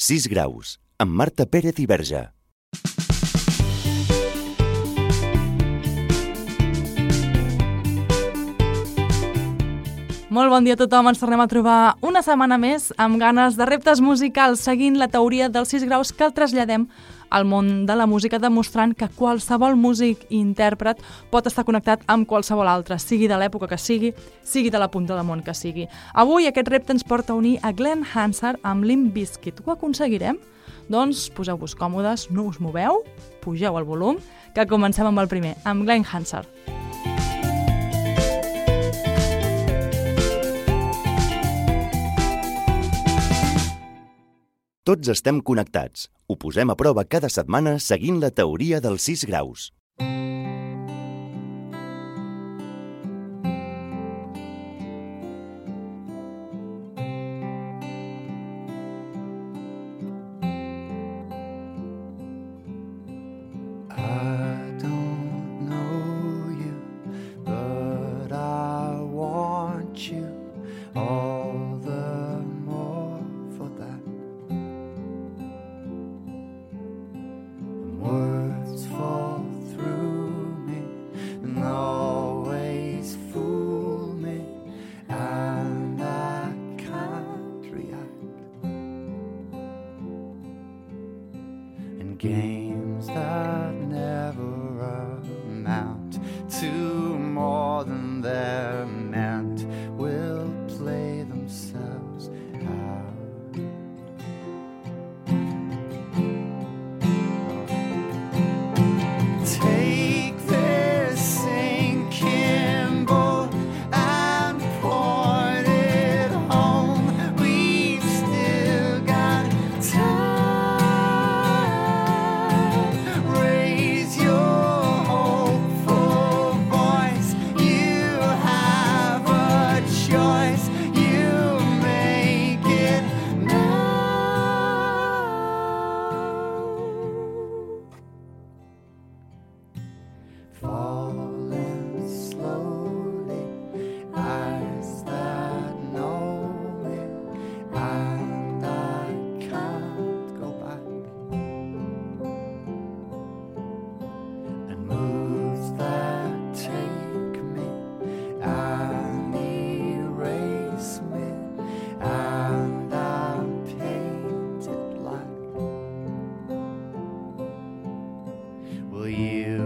6 graus, amb Marta Pérez i Verge. Molt bon dia a tothom, ens tornem a trobar una setmana més amb ganes de reptes musicals seguint la teoria dels 6 graus que el traslladem al món de la música demostrant que qualsevol músic i intèrpret pot estar connectat amb qualsevol altre, sigui de l'època que sigui, sigui de la punta del món que sigui. Avui aquest repte ens porta a unir a Glenn Hansard amb Limp Bizkit. Ho aconseguirem? Doncs poseu-vos còmodes, no us moveu, pugeu el volum, que comencem amb el primer, amb Glenn Hansard. Tots estem connectats. Ho posem a prova cada setmana seguint la teoria dels 6 graus. you.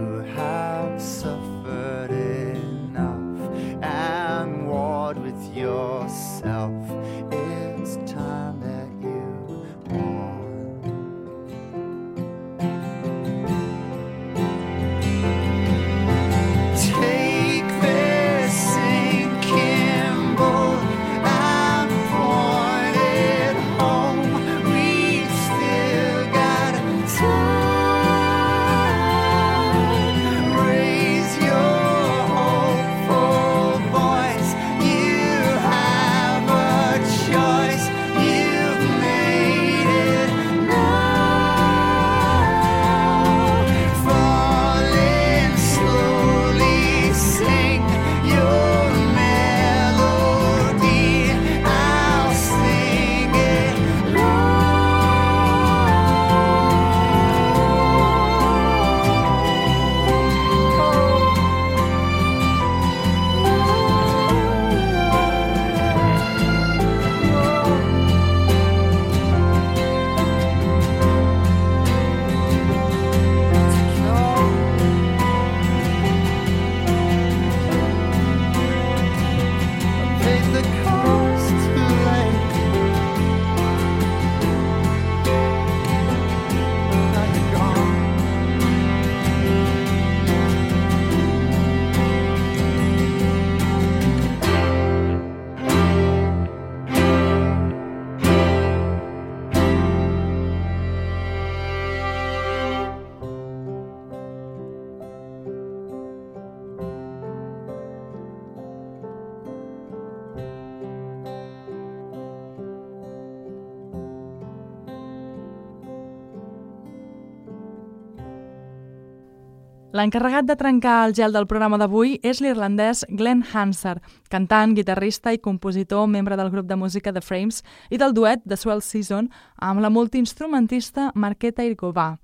L'encarregat de trencar el gel del programa d'avui és l'irlandès Glenn Hanser, cantant, guitarrista i compositor, membre del grup de música The Frames i del duet The Swell Season amb la multiinstrumentista Marqueta Irgovà.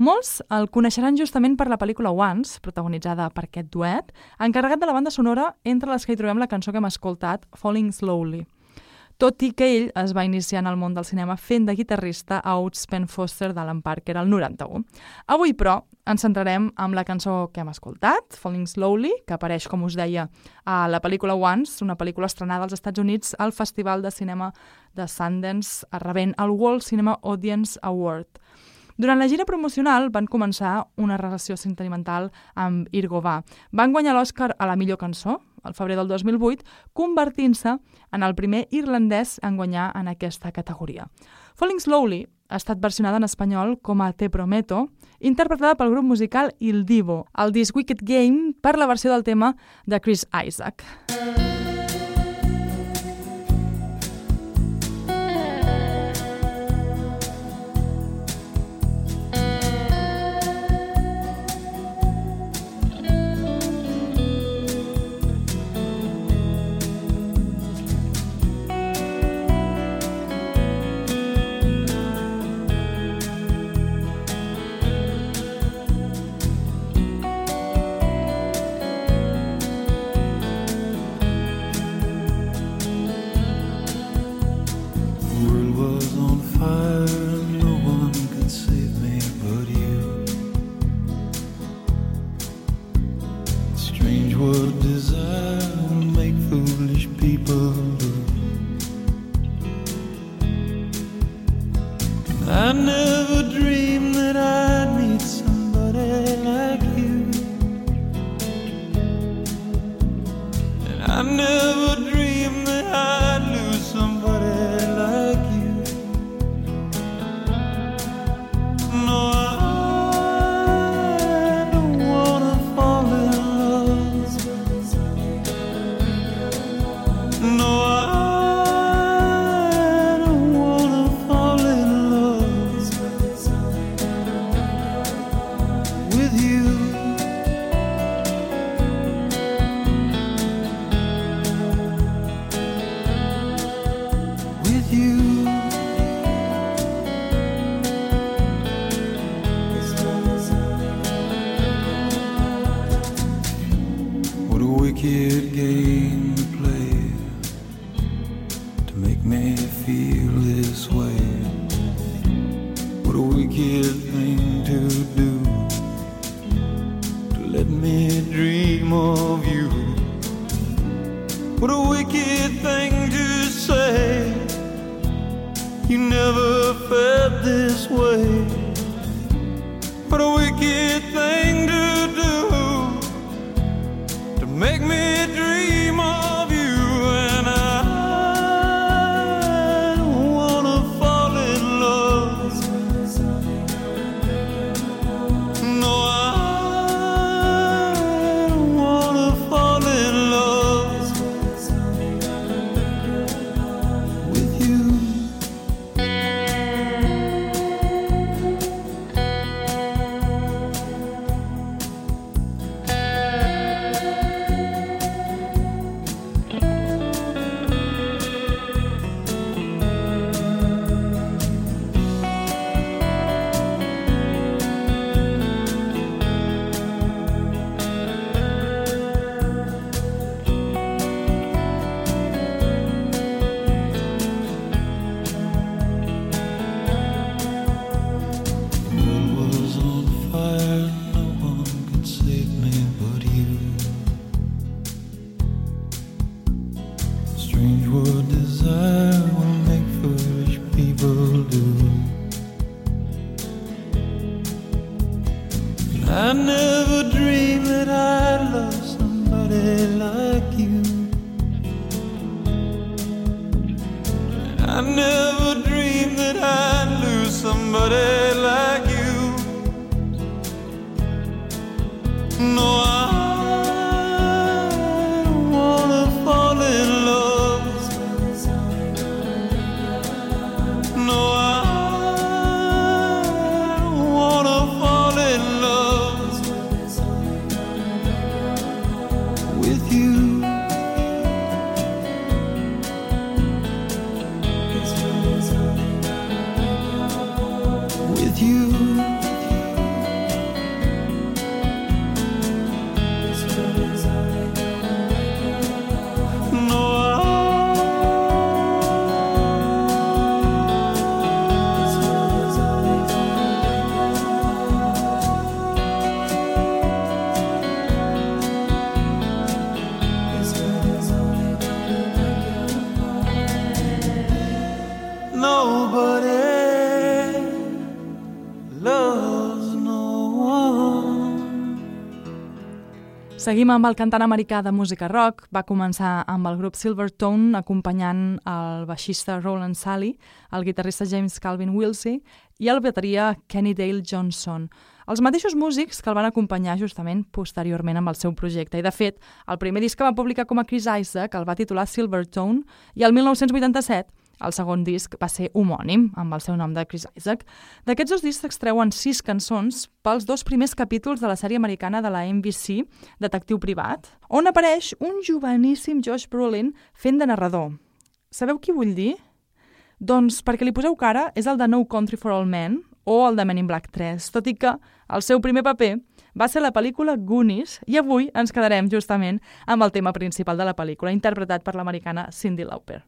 Molts el coneixeran justament per la pel·lícula Once, protagonitzada per aquest duet, encarregat de la banda sonora entre les que hi trobem la cançó que hem escoltat, Falling Slowly tot i que ell es va iniciar en el món del cinema fent de guitarrista a Outspen Foster d'Alan Parker al 91. Avui, però, ens centrarem amb la cançó que hem escoltat, Falling Slowly, que apareix, com us deia, a la pel·lícula Once, una pel·lícula estrenada als Estats Units al Festival de Cinema de Sundance, rebent el World Cinema Audience Award. Durant la gira promocional van començar una relació sentimental amb Irgovà. Van guanyar l'Oscar a la millor cançó, al febrer del 2008, convertint-se en el primer irlandès en guanyar en aquesta categoria. Falling Slowly ha estat versionada en espanyol com a Te Prometo, interpretada pel grup musical Il Divo, al disc Wicked Game per la versió del tema de Chris Isaac. Mm. with Seguim amb el cantant americà de música rock. Va començar amb el grup Silvertone acompanyant el baixista Roland Sally, el guitarrista James Calvin Wilsey i el bateria Kenny Dale Johnson. Els mateixos músics que el van acompanyar justament posteriorment amb el seu projecte. I de fet, el primer disc que va publicar com a Chris Isaac el va titular Silvertone i el 1987 el segon disc va ser homònim, amb el seu nom de Chris Isaac. D'aquests dos discs s'extreuen sis cançons pels dos primers capítols de la sèrie americana de la NBC, Detectiu Privat, on apareix un joveníssim Josh Brolin fent de narrador. Sabeu qui vull dir? Doncs perquè li poseu cara és el de No Country for All Men o el de Men in Black 3, tot i que el seu primer paper va ser la pel·lícula Goonies i avui ens quedarem justament amb el tema principal de la pel·lícula, interpretat per l'americana Cyndi Lauper.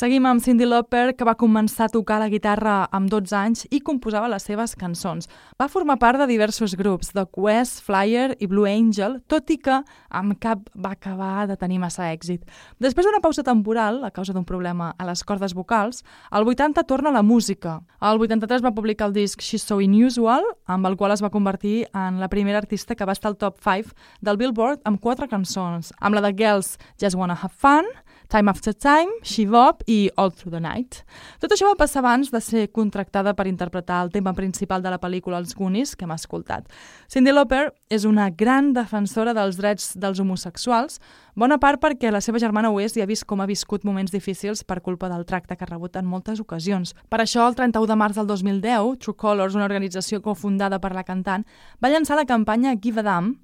Seguim amb Cindy Lauper, que va començar a tocar la guitarra amb 12 anys i composava les seves cançons. Va formar part de diversos grups, The Quest, Flyer i Blue Angel, tot i que amb cap va acabar de tenir massa èxit. Després d'una pausa temporal, a causa d'un problema a les cordes vocals, al 80 torna a la música. Al 83 va publicar el disc She's So Unusual, amb el qual es va convertir en la primera artista que va estar al top 5 del Billboard amb quatre cançons, amb la de Girls Just Wanna Have Fun, Time After Time, She Bob i All Through the Night. Tot això va passar abans de ser contractada per interpretar el tema principal de la pel·lícula Els Goonies, que hem escoltat. Cindy Lauper és una gran defensora dels drets dels homosexuals, bona part perquè la seva germana ho és i ha vist com ha viscut moments difícils per culpa del tracte que ha rebut en moltes ocasions. Per això, el 31 de març del 2010, True Colors, una organització cofundada per la cantant, va llançar la campanya Give a Damn,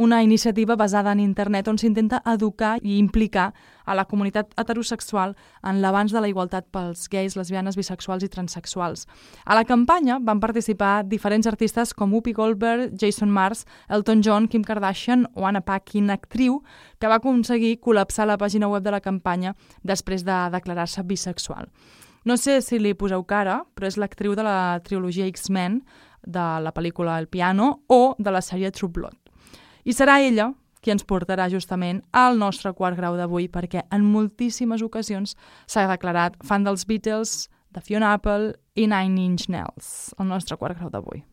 una iniciativa basada en internet on s'intenta educar i implicar a la comunitat heterosexual en l'abans de la igualtat pels gais, lesbianes, bisexuals i transexuals. A la campanya van participar diferents artistes com Whoopi Goldberg, Jason Mars, Elton John, Kim Kardashian o Anna Paquin, actriu, que va aconseguir col·lapsar la pàgina web de la campanya després de declarar-se bisexual. No sé si li poseu cara, però és l'actriu de la trilogia X-Men, de la pel·lícula El piano o de la sèrie True Blood. I serà ella qui ens portarà justament al nostre quart grau d'avui, perquè en moltíssimes ocasions s'ha declarat fan dels Beatles, de Fiona Apple i Nine Inch Nails, el nostre quart grau d'avui.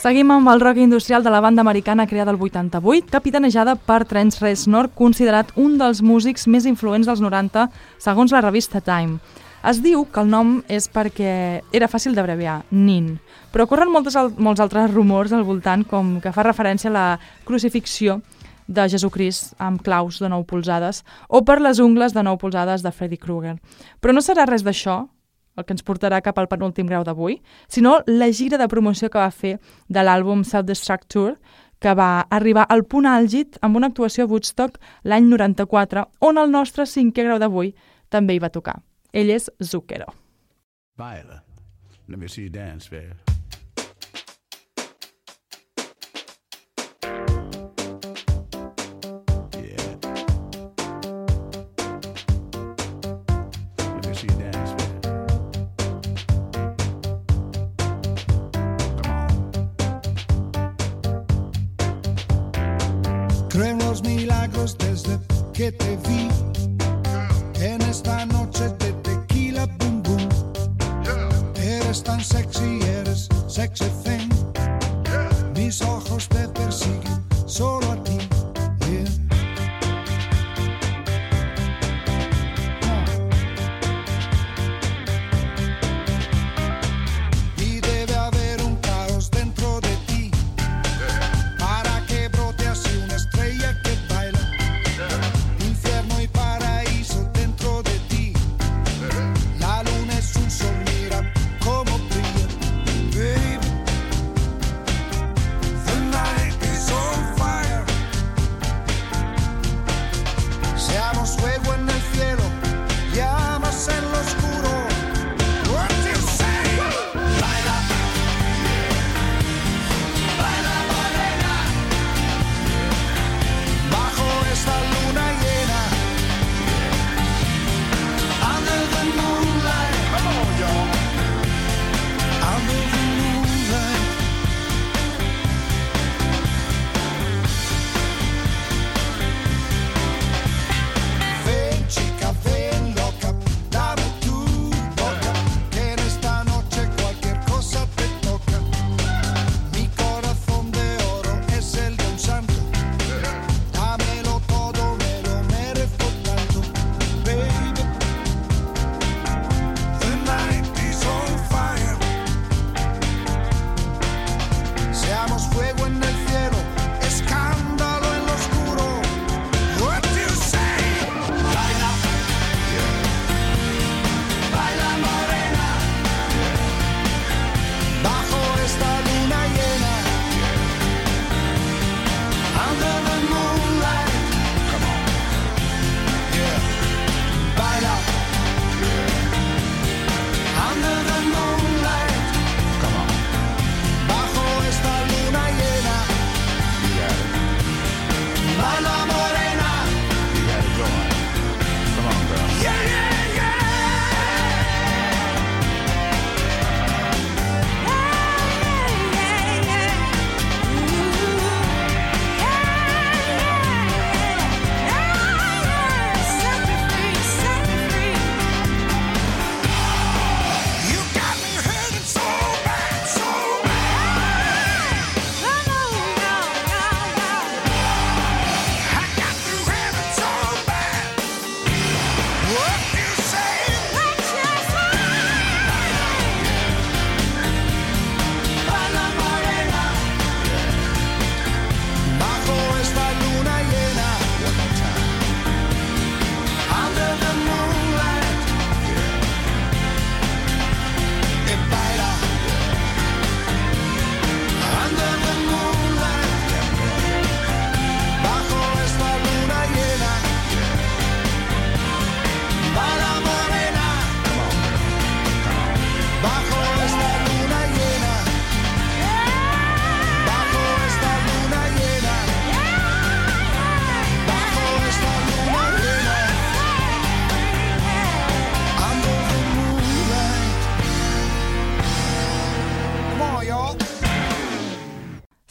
Seguim amb el rock industrial de la banda americana creada el 88, capitanejada per Trent Reznor, considerat un dels músics més influents dels 90, segons la revista Time. Es diu que el nom és perquè era fàcil d'abreviar, NIN, però corren moltes, molts altres rumors al voltant, com que fa referència a la crucifixió de Jesucrist amb claus de 9 polzades o per les ungles de 9 polzades de Freddy Krueger. Però no serà res d'això, el que ens portarà cap al penúltim grau d'avui, sinó la gira de promoció que va fer de l'àlbum Self-Destruct Tour, que va arribar al punt àlgid amb una actuació a Woodstock l'any 94, on el nostre cinquè grau d'avui també hi va tocar. Ell és Zucchero. Viola, let me see you dance, babe.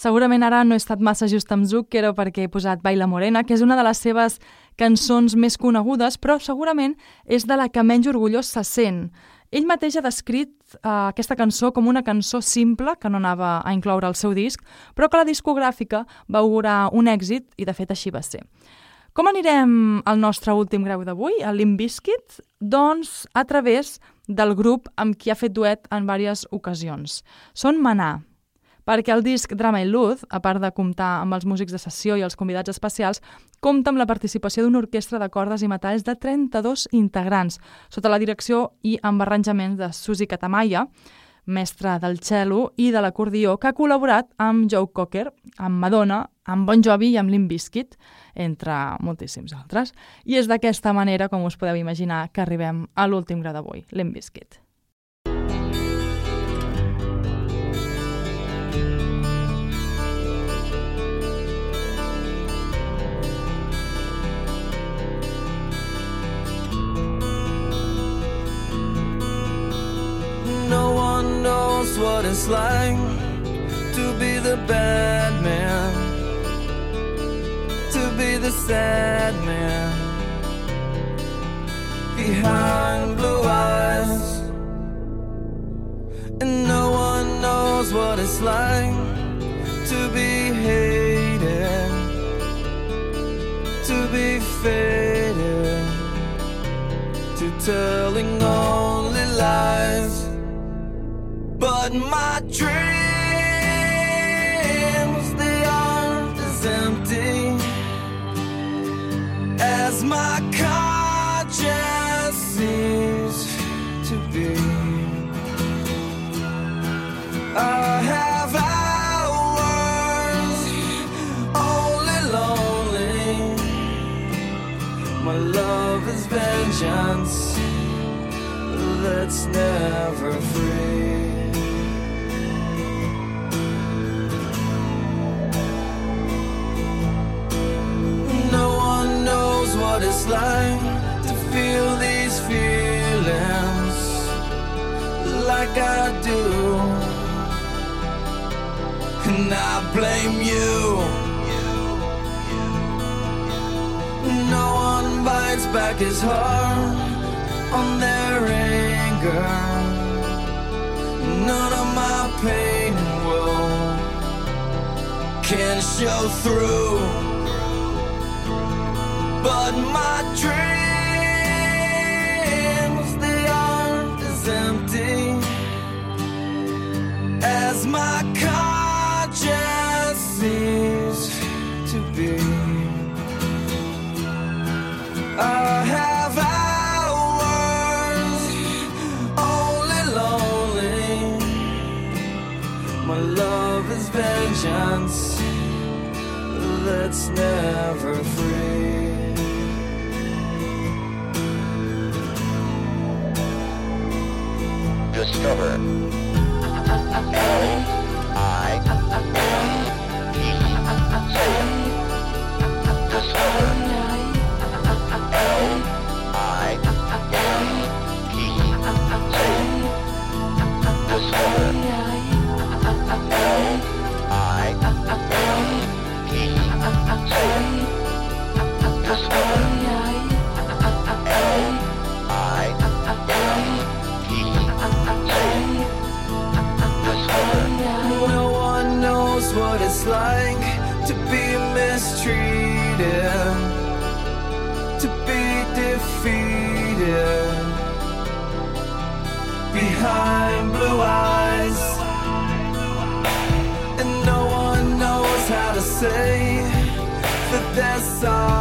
Segurament ara no he estat massa just amb Zucchero perquè he posat Baila Morena, que és una de les seves cançons més conegudes, però segurament és de la que menys orgullós se sent. Ell mateix ha descrit eh, aquesta cançó com una cançó simple, que no anava a incloure al seu disc, però que la discogràfica va augurar un èxit i de fet així va ser. Com anirem al nostre últim grau d'avui, a Limp Bizkit? Doncs a través del grup amb qui ha fet duet en diverses ocasions. Són Manà, perquè el disc Drama i Luz, a part de comptar amb els músics de sessió i els convidats especials, compta amb la participació d'una orquestra de cordes i metalls de 32 integrants, sota la direcció i amb arranjaments de Susi Catamaya, mestre del cello i de l'acordió, que ha col·laborat amb Joe Cocker, amb Madonna, amb Bon Jovi i amb Limp entre moltíssims altres. I és d'aquesta manera, com us podeu imaginar, que arribem a l'últim gra d'avui, Limp Bizkit. What it's like to be the bad man, to be the sad man behind blue eyes. And no one knows what it's like to be hated, to be faded, to telling only lies. But my dreams, they aren't as empty as my conscience seems to be. I have hours only lonely. My love is vengeance that's never free. Like I do. And I blame you. No one bites back his heart on their anger. None of my pain and woe can show through. But my dreams, as my conscience seems to be. Uh, I have hours only lonely. My love is vengeance that's never free. side.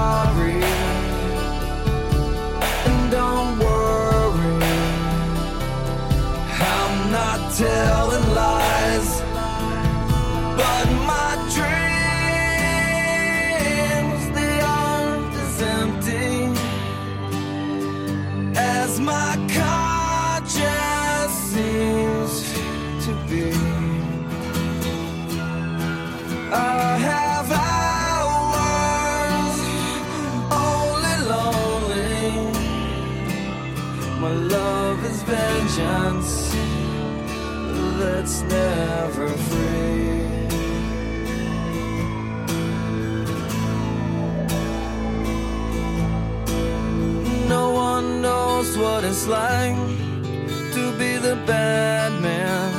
What it's like to be the bad man,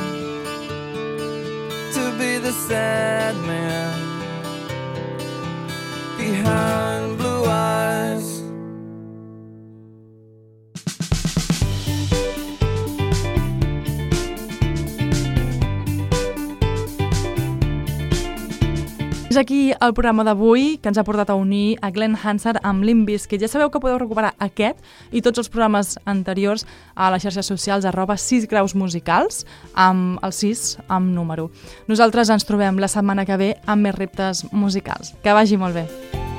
to be the sad man behind aquí el programa d'avui que ens ha portat a unir a Glenn Hansard amb Limp Bizkit. Ja sabeu que podeu recuperar aquest i tots els programes anteriors a les xarxes socials arroba 6 graus musicals amb el 6 amb número. Nosaltres ens trobem la setmana que ve amb més reptes musicals. Que vagi molt bé.